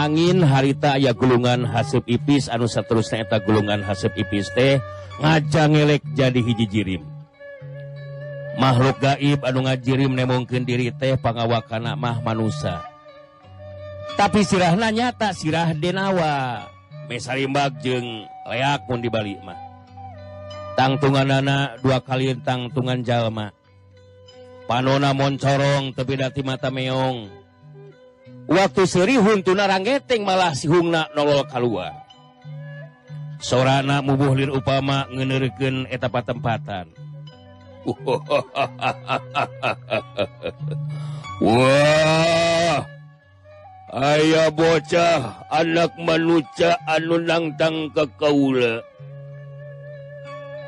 angin harita aya gulungan hasib ipis anu seterusnya eta gulungan hasib ipis teh ngaca ngelek jadi hiji jirim. Makhluk gaib anu ngajirim nemongkin diri teh pangawakana mah manusia tapi sirahna nyata sirah denawa. Mesarimbag jeng leak pun dibalik mah. Tangtungan anak dua kali tangtungan jalma. Panona moncorong tebedati mata meong. waktu serihun tunaranggeteng malah sihungna nolol keluar sorana mubuhlir upama ngenerken etapa tempatan Wah aya bocah anak manusia anu nangtang ke kaula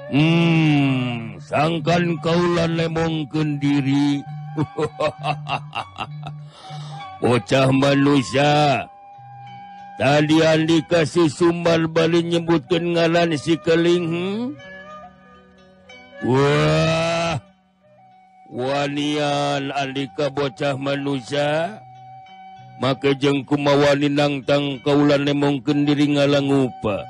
Hmm sangkan kaulan lemongken diri. bocah manusia. Tadi dikasih sumbar Bali nyebutkan ngalan si keling hmm? Wah. Wanian Andika bocah manusia. Maka jengku mawani nangtang kaulan mungkin diri ngalang upa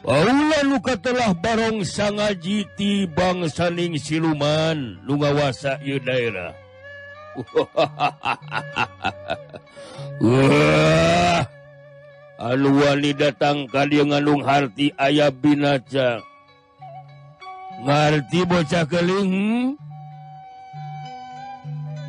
Paulan luka telah barong sangaji ti bangsaning siluman. Lu ngawasa daerah. Alwali datang kali ngandung hati ayah binca ngerti bocah keling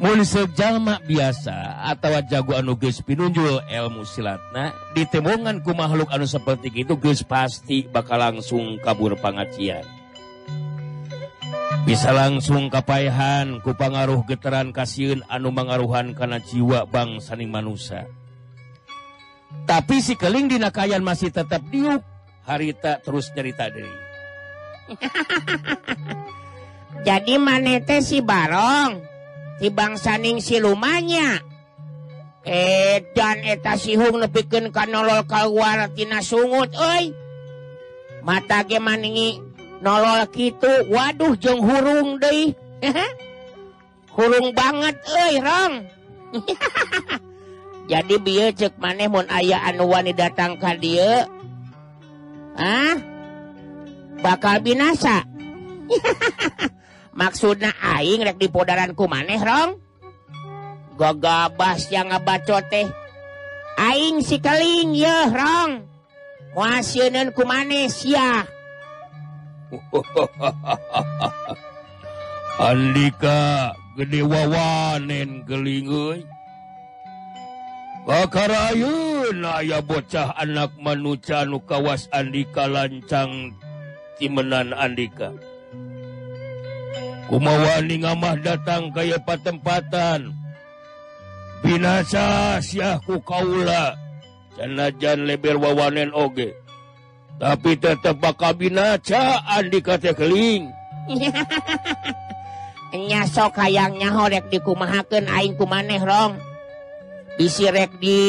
hmm? sejama biasa atau jago anuges pinunjul ilmu silatna ditemongan ku makhluk anu seperti itu geus pasti bakal langsung kabur pengacian bisa langsung kapaihan kupangaruh getaran kasihun anu mengaruhan karena jiwa bangsaning manusia. Tapi si keling dinakayan masih tetap diuk harita terus cerita diri jadi manete si barong si bangsaning silumannya eh dan eta sihung lebihken kanolol kawartina sungut oi. Mata ge maningi nolol gitu waduh jeng hurung deh. Hurung banget eh rong. Jadi bi cek maneh mun aya anu wani datang ke dia. Ah bakal binasa. Maksudnya aing rek di podaranku maneh rong? Gagabas yang ngabaco teh. Aing si keling ya rong. Wasinan ku maneh siah Andika gede wawanen gelinguy Kakarayun aya bocah anak manusia nu kawas Andika lancang Cimenan Andika. Kumawani ngamah datang kaya patempatan. Binasa siahku kaula. Canajan leber wawanen oge. tapi tetap bakal binaca Andika teh keling. Nyasok hayangnya horek dikumahakeun aing kumaneh rong bisirek di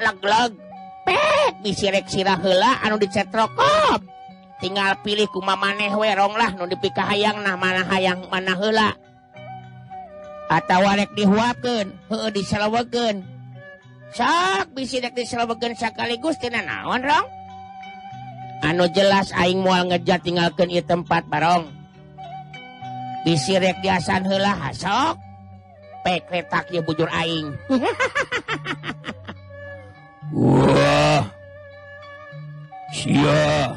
lag-lag. Pek bisirek sirah heula anu dicetrokop. Tinggal pilih kuma maneh we rong lah nu dipikah hayang nah mana hayang mana heula. Atau rek dihuapkeun heeh diselawakan sok bisirek diselawakan sakaligus tina naon rong? anu jelas aing mual ngeja tinggalkan i tempat barong. Disirek diasan helah sok. Pekretak ya bujur aing. Wah. Sia.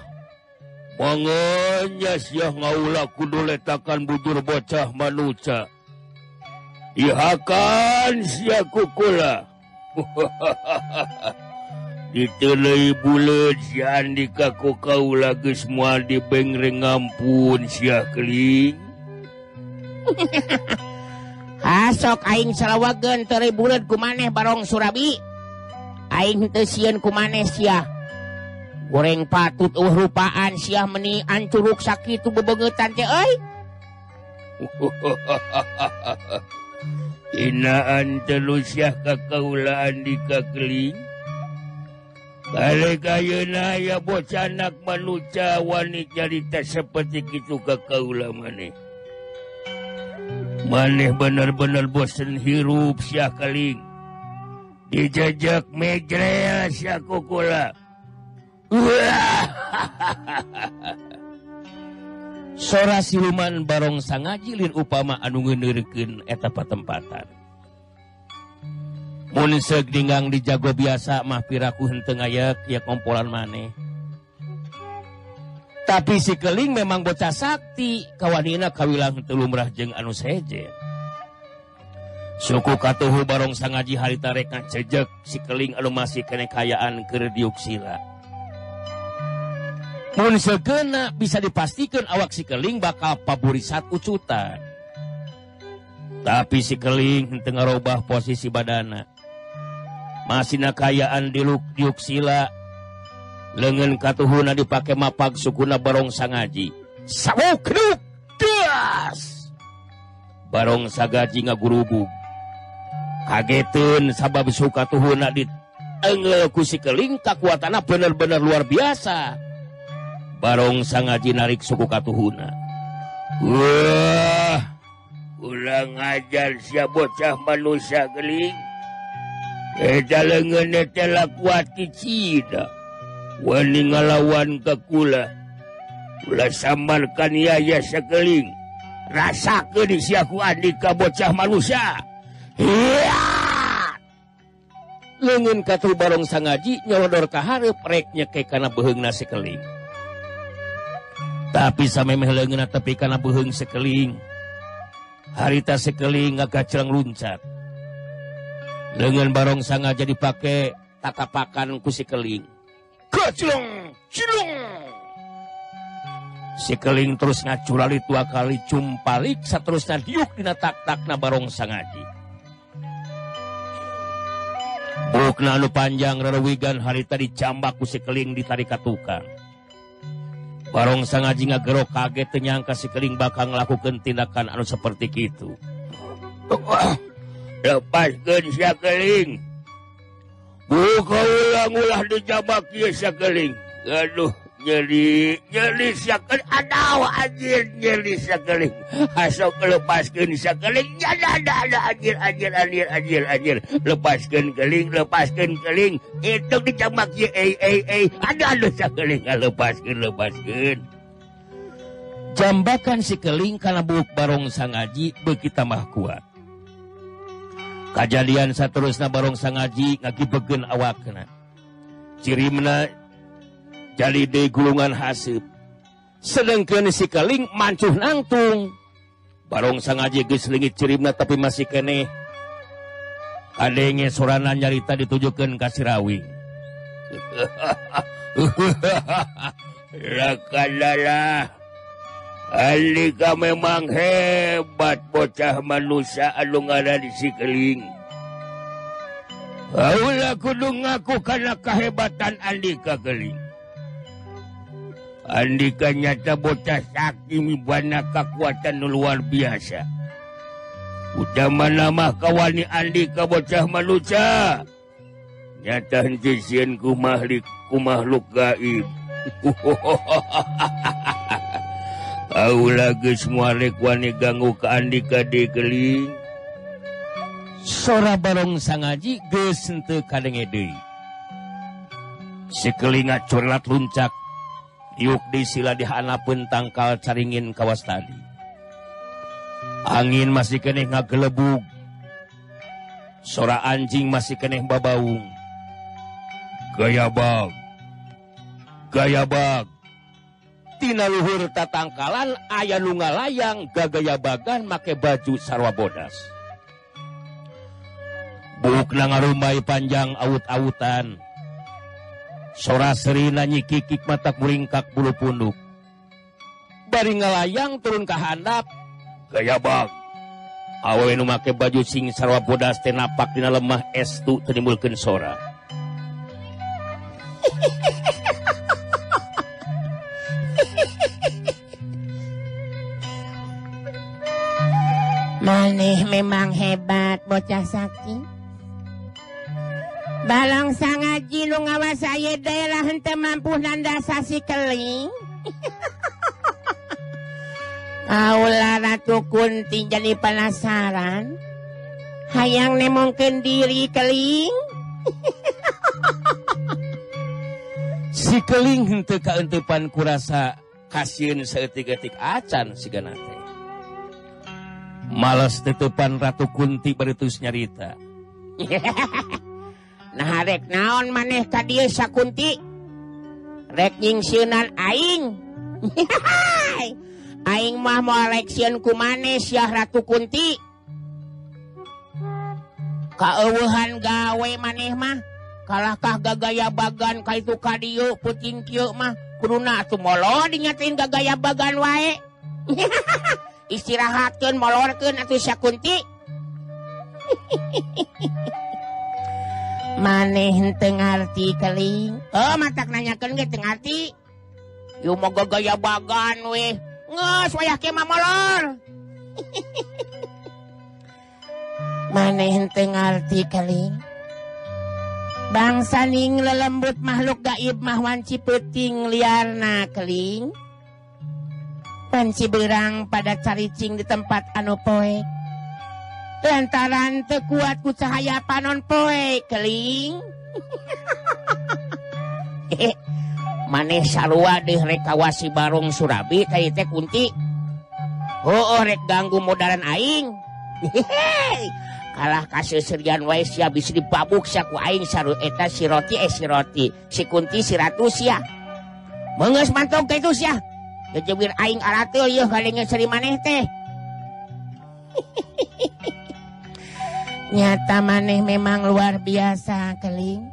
Manganya sia ngaula kudu letakan bujur bocah manusia ihakan sia kukula. hahaha ditelei bulet andika kok kau lagi semua dibengreng ngampun siakling asok aing salawagen teri bulet ku maneh barong Surabi. Aing tesian ku maneh sia. Goreng patut uh rupaan siah meni ancuruk sakit bebengetan teh euy. Inaan telusya kakaulaan di kakling balik Ayuna ya bocanak manusia wanita carita seperti itu ke kaula maneh maneh bener-bener bosen hirup Syah kaling. Dijajak mejrel Syah kukula sora siluman barong sangajilir upama anu ngenerken etapa tempatan Mugang dijago biasa mah piraku henteu hentengyak ya kompolan maneh. Tapi si keling memang bocah sakti kawanina kawilang telumrah jeng anu sejen suku katuhu barong sangaji harita reka cejek si keling anu masih kenekayaan keur diuksila mun segena bisa dipastikan awak si keling bakal paburisat ucutan. Tapi si keling henteu ngarobah posisi badana. masih kayaan diluk sila. Lengan katuhuna dipakai mapak sukuna barong sangaji. Ngaji barong sagaji ngagurubu. Kagetun sabab suka tuhuna di kusi keling kekuatan bener-bener luar biasa. Barong sangaji narik suku katuhuna. Wah ulang ngajar siap bocah manusia geling. ngalawan kekula samarkan yaya sekeling. Rasa kedisiaku Andika bocah manusia. Lengan katul barong sangaji nyolodor kahar preknya kayak karena beheng sekeling. Tapi sampai melengan tapi karena beheng sekeling. Harita sekeling agak cerang luncat dengan barong sengaja dipakai tatapakan kusi keling kecilung cilung si keling terus ngacurali dua kali cumpalik seterusnya diuk dina tak takna barong sangaji Bukna anu panjang rerewigan hari tadi ku kusi keling ditarik tukang. Barong sangaji ngagerok kaget nyangka si keling bakal ngelakukan tindakan anu seperti itu. Ah. lepaskeling ulang-ulah dijabakeling aduh jadi jelisakan ada anjir jelisakeling asok lepaskan sakeling ada ada ada anjir anjir anjir anjir anjir lepaskan keling lepaskan keling itu dijambak ye eh eh eh. Ada ada sakeling ah, lepaskan lepaskan. Jambakan si keling karena buk barong sangaji begitu tambah kuat. kejadian seterusnya sang ngaji ngaki begen awak kena cirimna jadi de gulungan hasib. Sedangkan si keling mancuh nangtung. Barongsa ngaji geus leungit cirimna tapi masih kene adenge sorana nyarita ditujukan ka sirawi. Rakalalah Alika memang hebat bocah manusia anu ngaran di sikeling. Aula kudu ngaku karena kehebatan Andika keling. Andika nyata bocah sakti mibana kekuatan luar biasa. Udah mana mah kawani Andika bocah manusia. Nyata henti ku kumahlik ku makhluk gaib. murekwane ganggu keandi kadeling sora barong sangaji ngaji kadenge deui. Sikelinga curlat luncak yuk di sila dihanapeun tangkal caringin kawas tadi. Angin masih keeh ngagelebug sora anjing masih keeh babaung. Gaya bag gaya bag Tina Luhur tatangkalan ayah nunga layang gagayabagan make baju sarwa bodas. Buk na panjang awut-awutan sora serina nyikikik matak muringkak bulu punduk. Bari ngalayang turun ke handap gaya bag awe nu make baju sing sarwa bodas teh napak dina lemah estu tenimbulkeun sora. maneh memang hebat bocah sakit sang ngaji lu ngawas saya daerah hente mampu nandasasi keling. Aula Ratu Kunti jadi penasaran. Hayang nemongkeun diri keling? Si keling hente kaentepan kurasa kasihan seetik-etik acan si ganate. males tutupan Ratu Kunti betus nyarita. Nah rek naon maneh tadi Sakunti rek Sunan Aing. Aing mah mau election ku maneh ya Ratu Kunti. Kaeuweuhan gawe maneh mah kalahkah gagaya bagan ka itu kadio puting kieu mah? Kuruna tuh molo dinyatin gagaya bagan wae. istirahatkan molorkeun atuh sakunti. Maneh tengarti keling Oh mata nanyakan ke tengarti Yu moga gaya bagan weh. Ngeus wayah kema molor. Maneh tengarti keling bangsa ning lelembut makhluk gaib mahwanci peting liarna keling penciberang pada caricing di tempat anu poek lantaran tekuat ku cahaya panon poek keling maneh salua di rekawasi Barung Surabi kayak teh kunti. Oh rek ganggu modalan aing. Kalah kasih serian wae sia bisa dipabuk saku aing saru eta siroti eh siroti si kunti si ratus sia. Mengeus mantong ka itu sia. jebir aing aratul yeuh gadenge seri maneh teh. Nyata maneh memang luar biasa keling.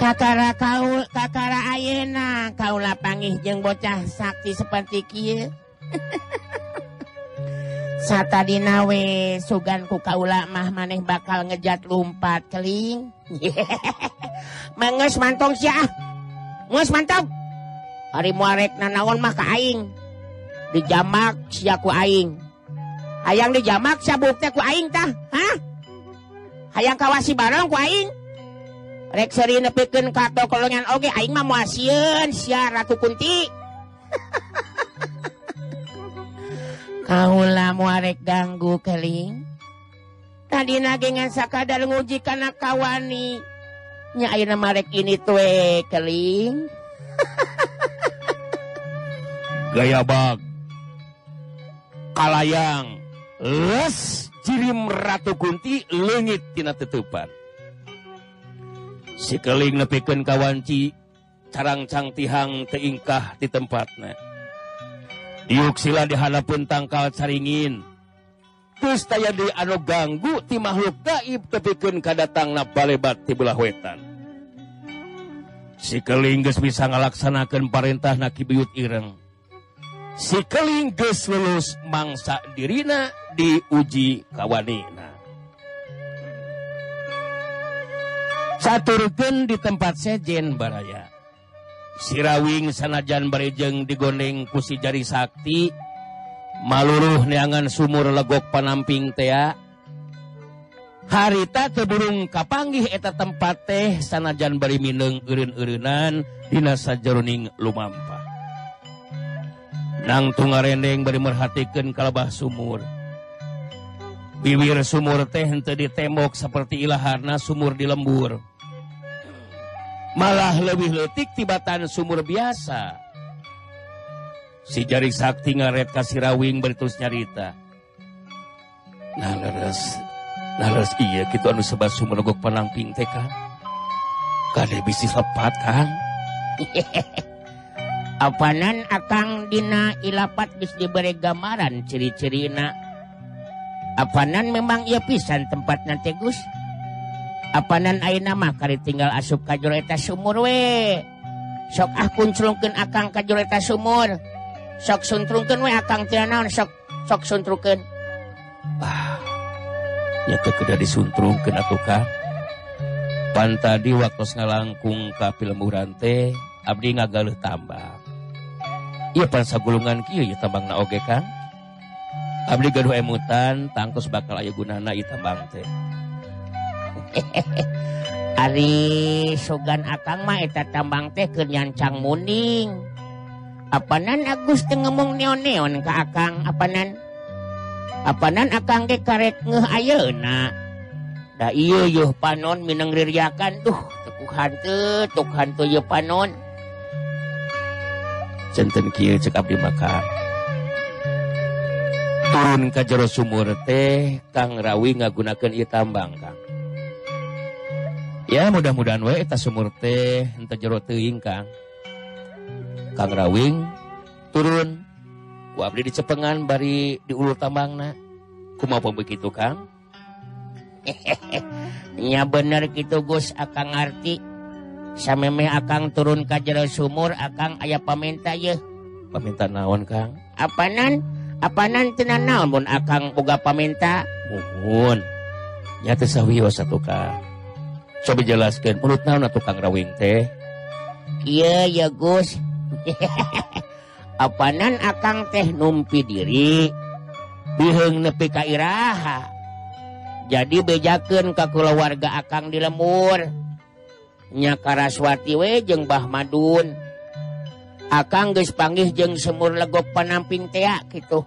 Kakara kaul kakara ayeuna kaula panggih jeung bocah sakti seperti kieu. Satadina we sugan ku kaula mah maneh bakal ngejat lumpat keling. Manges mantong sia. Ah. Manges mantong. hari muarek nanaon mah maka aing. Dijamak siku aing. Ayaang dijamak sabuknya ku aing tah Hah ayaang kawasi barang ku aing. Rek seri nepikan kato kolongan oge aing mah muasian sia ratu kunti. Kaula muarek ganggu keling. Tadi nagengan sakadar nguji kana kawani. Nya ayeuna marek ini tue keling. gayabag. Kalayang. Les cirim Ratu Kunti leungit tina tetupan. Sikeling nepikan kawanci carangcang tihang teingkah di tempatnya diuk sila dihanapun tangkal caringin. Terus taya di anu ganggu ti makhluk gaib tepikan kadatang na balebat ti belah wetan. Sikeling geus bisa ngalaksanakan parentah na kibiyut ireng. sikeling geslulus mangsa dirina diuji kawanina. Saturken di tempat sejen baraya. Sirawing sanajan barejeng digondeng kusi jari sakti. Maluruh neangan sumur legok panamping tea. Harita teburung kapanggih eta tempat teh sanajan bari Mineng eureun-eureunan dina jeruning lumampu nangtung ngarendeng bari merhatikan kalebah sumur. Bibir sumur teh henteu ditembok seperti ilaharna sumur di lembur. Malah lebih letik tibatan sumur biasa. Si jari sakti ngaret kasirawing bertus nyarita nah leres nah leres iya gitu anu sebab sumur gok panangping teh kan kade bisi lepat kan apanan akang Dina ilapat bis diberi gambaran ciri-cirina. Apanan memang ia pisan tempat nantigus apanan ayeuna nama kari tinggal asup kajureta sumur we? Sok ah puncrungken akan kajureta sumur. Sok suntrungkeun we akan naon? Sok sok suntrungken ah kudu disuntrungkeun atuh atukah pan tadi waktu ngalangkung ka film urante abdi ngagaluh tambah. ia pansa gulungan Ki tambang naoge kan Abdi gaduh emutan tangkus bakal aya gunana tambang teh Ari sogan akang mah eta tambang teh keur nyancang muning. Apanan Agus teu ngomong neon-neon ka akang apanan? Apanan akang ge karek ngeuh ayeuna. Da ieu yeuh panon mineng ririakan duh teu kuhantu tuk hantu yeuh panon. centen kieu cek abdi maka turun ka jero sumur teh Kang Rawi ngagunakeun ieu tambang Kang. Ya mudah-mudahan wae eta sumur teh henteu jero teuing Kang. Kang Rawing turun ku abdi dicepengan bari diulur tambangna. Kumaha begitu Kang. Nya bener gitu Gus akang ngarti sameme akan turun ka jero sumur akan aya paminta ye. Paminta naon Kang? Apanan? Apanan tenan naon mun akang boga paminta? Muhun nyata teh sawios satu ka coba jelaskan menurut naon atuh Kang Rawing teh? Iya ya Gus. Apanan akang teh numpi diri? Biheung nepi ka iraha. Jadi bejakeun ka kulawarga akang di lemur. nyakaraswati we jeung Bahmadun Madun. Geus panggih jeung semur legok panamping tea gitu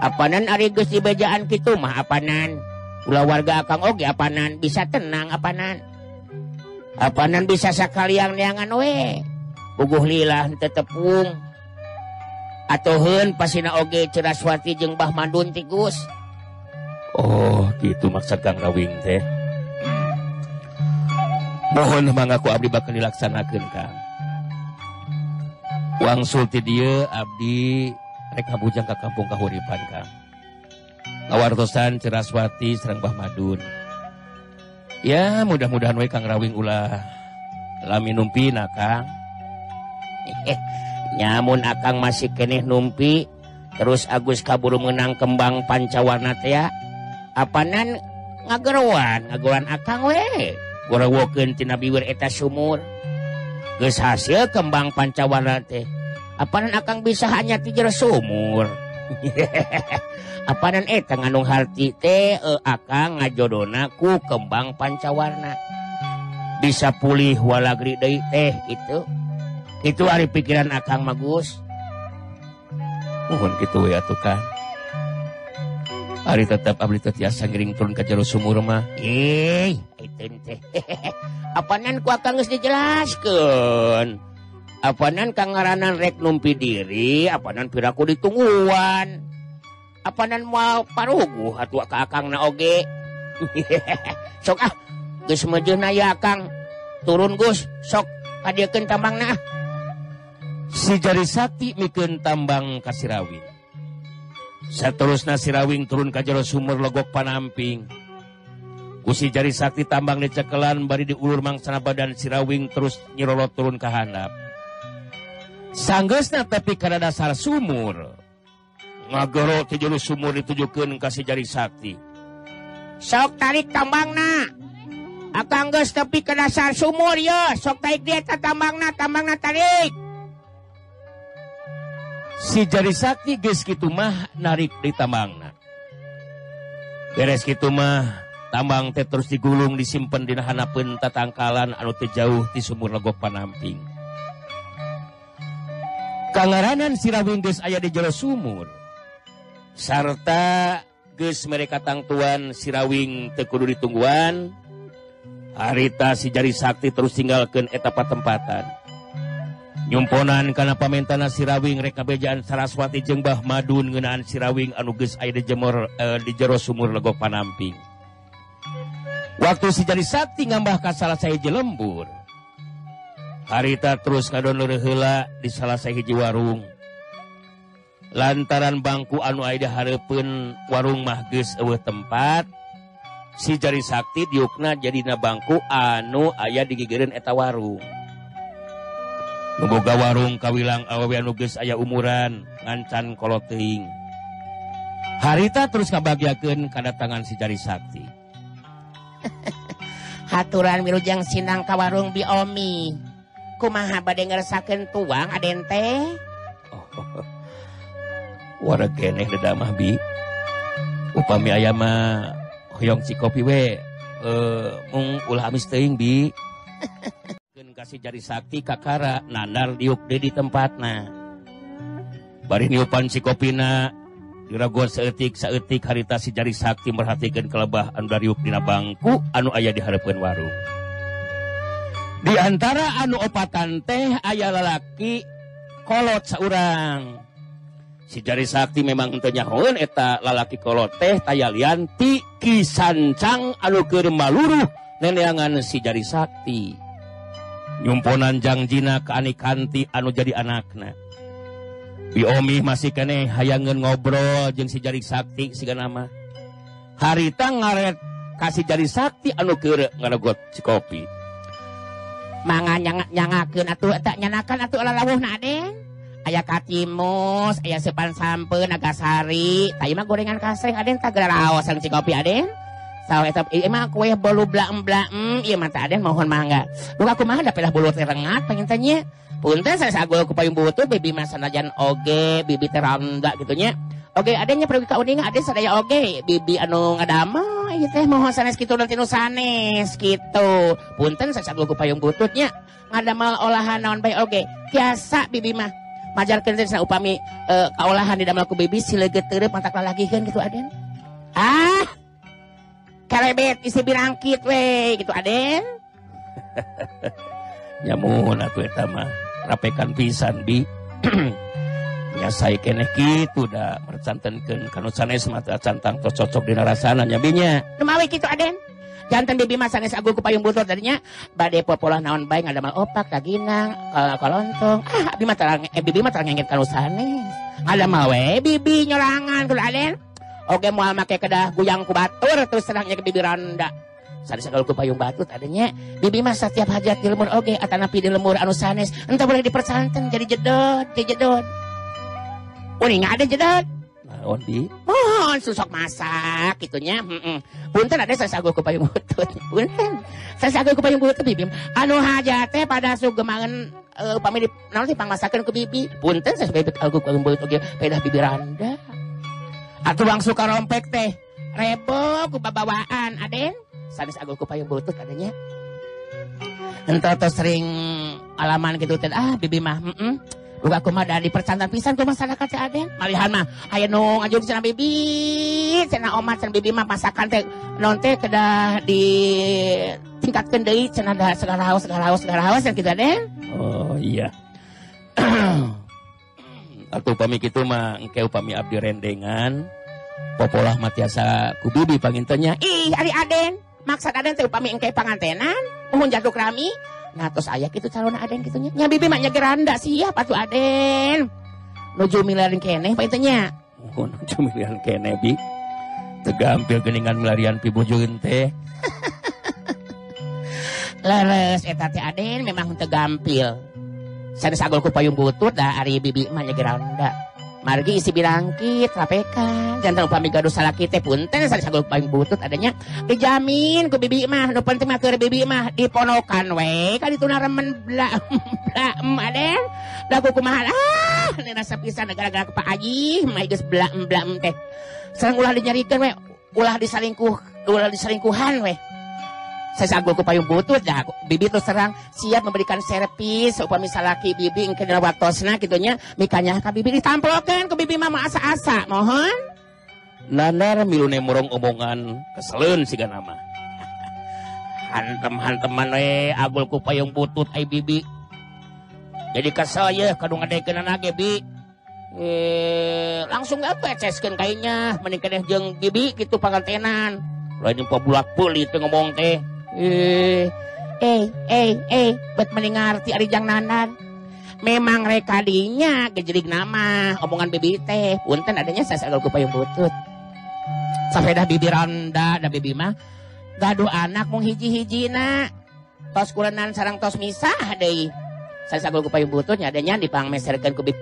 apanan Ari geus dibejaan kitu gitu mah apanan? Ulah warga Akang Oge apanan? Bisa tenang apanan? Apanan bisa sakaliang neangan we? Puguh lilah tetepung atuhun pasina Oge ceraswati jeung Bahmadun tigus. Oh gitu maksud Kang Rawing teh. mohon mangku Abdi bakal dilaksanakan Kang. Uang Sulti dia Abdi reka bujang ke kampung kahuripan Kang. Kawartosan Ceraswati Serembah Madun. Ya mudah-mudahan we Kang Rawing ulah lami numpi na Kang. Nyamun akang masih keneh numpi terus Agus kaburu menang kembang pancawarna teh apanan ngageruan ngageruan akang we? gorowokentinanabiwir eta sumur. Geus hasil kembang pancawarna teh. Apaan akan bisa hanya tidur sumur? Apaan eh tanganung hati teh e, akan ngajodonaku kembang pancawarna? Bisa pulih walagri deui teh itu itu ari pikiran akang magus mohon gitu ya atuh kan Ari tetap teh tetiasa ngiring turun ke jero sumur mah. Ih, itu teh. Apanan ku akan geus dijelaskeun. Apanan kangaranan rek numpi diri, apanan piraku ditungguan. Apanan mau paruguh atuh ka akangna oge. sok ah, geus mejeuna ya akang. Turun Gus, sok kadiekeun tambangna. Ah. Si jari sakti mikeun tambang kasirawi. terus Nasirawing turun ka jero sumur logok panamping. Kusi jari sakti tambang di cekelan bari diulur mangsana badan Sirawing terus nyirolot turun ke handap. Sanggesna tepi karena dasar sumur. Ngagoro tijulu sumur ditujukan kasih jari sakti. Sok tarik tambang na akang gus tapi ke dasar sumur ya. sok tarik dia tambang na tambang na tarik. si jari sakti geus kitu mah narik di tambangna. Beres kitu mah tambang teh terus digulung disimpen di hanapeun tatangkalan anu teu jauh ti sumur legok panamping. Kangaranan sirawing geus aya di jero sumur. Sarta geus mereka tangtuan sirawing teu kudu ditungguan. Harita si jari sakti terus tinggalkeun eta patempatan nyumponan karena pamentana sirawing rekabejaan Saraswati jengbah Madun ngenaan sirawing anuges air di jemur eh, di jero sumur legok panamping. Waktu si jadi Sakti ngambah ka salah saya jelembur harita terus ngadon heula di salah saya hiji warung. Lantaran bangku anu aida hareupeun warung mahges eueuh tempat si jari sakti diukna jadi na bangku anu ayah digigirin eta warung. boga warung kawilang awewe nuges aya umuran ngancan koloting harita terus ngabagiakeun kadatangan si jari sakti. Haturan wirujeng sinang ka warung Bi Omi. kumaha bade ngerasakeun tuang aden teh? Oh, wara keneh da mah bi. Upami aya mah hoyong si kopi we. Eh mung ulah amis teuing bi. kasih jari sakti kakara nandar diuk di tempatna. bari niupan si kopina diraguan seetik seetik harita si jari sakti merhatikan kelebah anu dariuk dina bangku anu ayah diharapkan warung. Di antara anu opatan teh ayah lelaki kolot seorang si jari sakti memang entenya hoen eta lalaki kolot teh tayalian ti kisancang anu keur maluruh neneangan si jari sakti. yumponanjangjina keanikanti anu jadi anakaknya biomi masih kene hayangan ngobrol jeng si jari Sakti siga nama harita ngaret kasih jari Sakti anu kere ngaragot si kopi. Mangan nyangat nyangakeun atuh tak nyanakan atuh lalawuh na aya katimus aya sepan sampeun nagasari. Mah gorengan kasreng aden tak raos si kopi aden. Saw eta ieu mah kue bolu blaem blaem ieu mah teh Aden mohon mangga Duh aku mah da pedah bulu teh rengat pengen tanya Punten saya sagul ku payung butut bibi mah sanajan oge bibi teh randa gitu nya. Oge adanya pergi ka uningan ade sadaya oge bibi anu ngadama ieu teh mohon sanes kitu nanti nu sanes kitu. Punten saya sagul ku payung bututnya ngadamel olahan naon bae oge. Biasa bibi mah majarkeun teh upami uh, kaolahan di damel ku bibi sileget teureuk mantak lalagikeun gitu Aden. Ah. Kalebet isi birangkit we gitu Aden. nyamun atuh eta mah rapekan pisan bi ya saya kene gitu dah mercantenkeun kanu sanes mata cantang tos cocok di narasana nya binya Numawi gitu Aden. Jantan bibi mah sanes agul ku payung butut tadinya bade popolah naon bae ngadamal opak daginang kal- kalontong. Ah bibi mah tarang eh bibi mah tarang ngengit kanu sanes. Ngadamal we bibi nyorangan kudu Aden. Oke moal make kedah guyang ku batur terus terangnya ke bibi randa. Sanes agul ku payung batu tadinya bibi mah setiap hajat di lemur oge atanapi di lemur anu sanes entah boleh dipersanten jadi jedot jadi jedot. Uning ada jedot. naon bi Mohon susok masak gitunya. Heeh. Punten ada saya sagu ku payung butut. Punten. Saya sagu ku payung butut bibi. Anu hajat teh pada sugemangan uh, upami di naon sih pangmasakeun ku bibi. Punten saya bebek aku payung butut oge pedah bibi randa. Atuh bang suka rompek teh. Rebo ku babawaan Aden. Sanes agu ku payung butut adanya. Entah tuh sering alaman gitu teh. Ah bibi mah. Heeh. Buka aku mah dari percantan pisan ku masyarakat teh Aden. Malihan mah aya nu ngajung cenah bibi, cenah omat cenah bibi mah masakan teh non teh kedah di tingkatkeun deui cenah da segala haus segala haus segala haus kan kitu Aden. oh iya atuh upami kitu mah engke upami abdi rendengan popolah matiasa ku bibi pangintenya Ih, ari Aden, maksud Aden teh upami engke pangantenan, mohon jaduk rami. Nah, terus aya kitu calon Aden kitunya. Nya bibi mah nya geranda siap atuh Aden. Nuju miliarin keneh paitanya. mohon cumilian kene bi tegampil geningan melarian pibujuin teh Leres eta teh Aden memang teu gampil. Sanes sagol ku payung butut dah ari bibi mah nya geranda. margi isi bilangkit rapekan jantan upami gaduh salah kita punten salah sagol paling butut adanya. Dijamin ku bibi mah nu penting mah keur bibi mah diponokan we kan itu remen bla bla maden lagu kumaha ah nina sepisan gara-gara ke Pak Haji mah geus bla bla teh. Sareng ulah dinyarikeun we ulah disalingkuh ulah disalingkuhan we saya sagul ku payung butut dah bibi terus serang siap memberikan servis upami salaki bibi engke dina waktosna gitunya mikanya ka bibi ditamplokeun ku bibi mah asa-asa. Mohon. Nanar milune murong omongan keseleun siga nama hantem hanteman we agul ku payung butut ai bibi. Jadi kesel ya kadu ngadekeun nage bi. Eh langsung gak peceskeun kayaknya mending keneh jeung bibi gitu pangantenan lain pabulak peuli teu ngomong teh eh eh eh eh bet mending ngarti ari jang nanan. Memang rekadinya gejelik nama omongan bibi teh. Punten adanya sasagal ku payung butut. Sampai dah bibi randa dah bibi mah gaduh anak mung hiji-hiji na. Tos kulenan sarang tos misah deui saya sagul ku payung butut nyadanya dipangmeserkeun ku bibi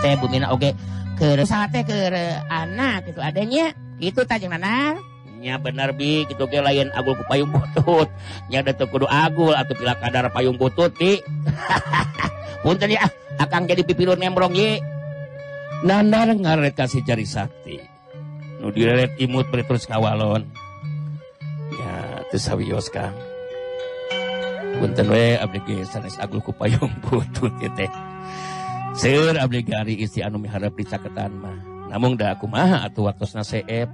teh bumina oge ke sate ke anak gitu. Adanya itu tajeng nanar. Nya bener bi. Gitu ge lain agul ku payung butut. Nya da teu kudu agul atau pila kadar payung butut di punten ya akang jadi pipilun nembrong ye nanar ngaret kasih jari sakti. Nu direret imut beri terus kawalon. Ya teu sawios kang. Punten we abdi ge sanes agul ku payung butut teh Seur abdi gari isi anu miharap dicaketan mah. Namun da aku maha atuh waktu seep.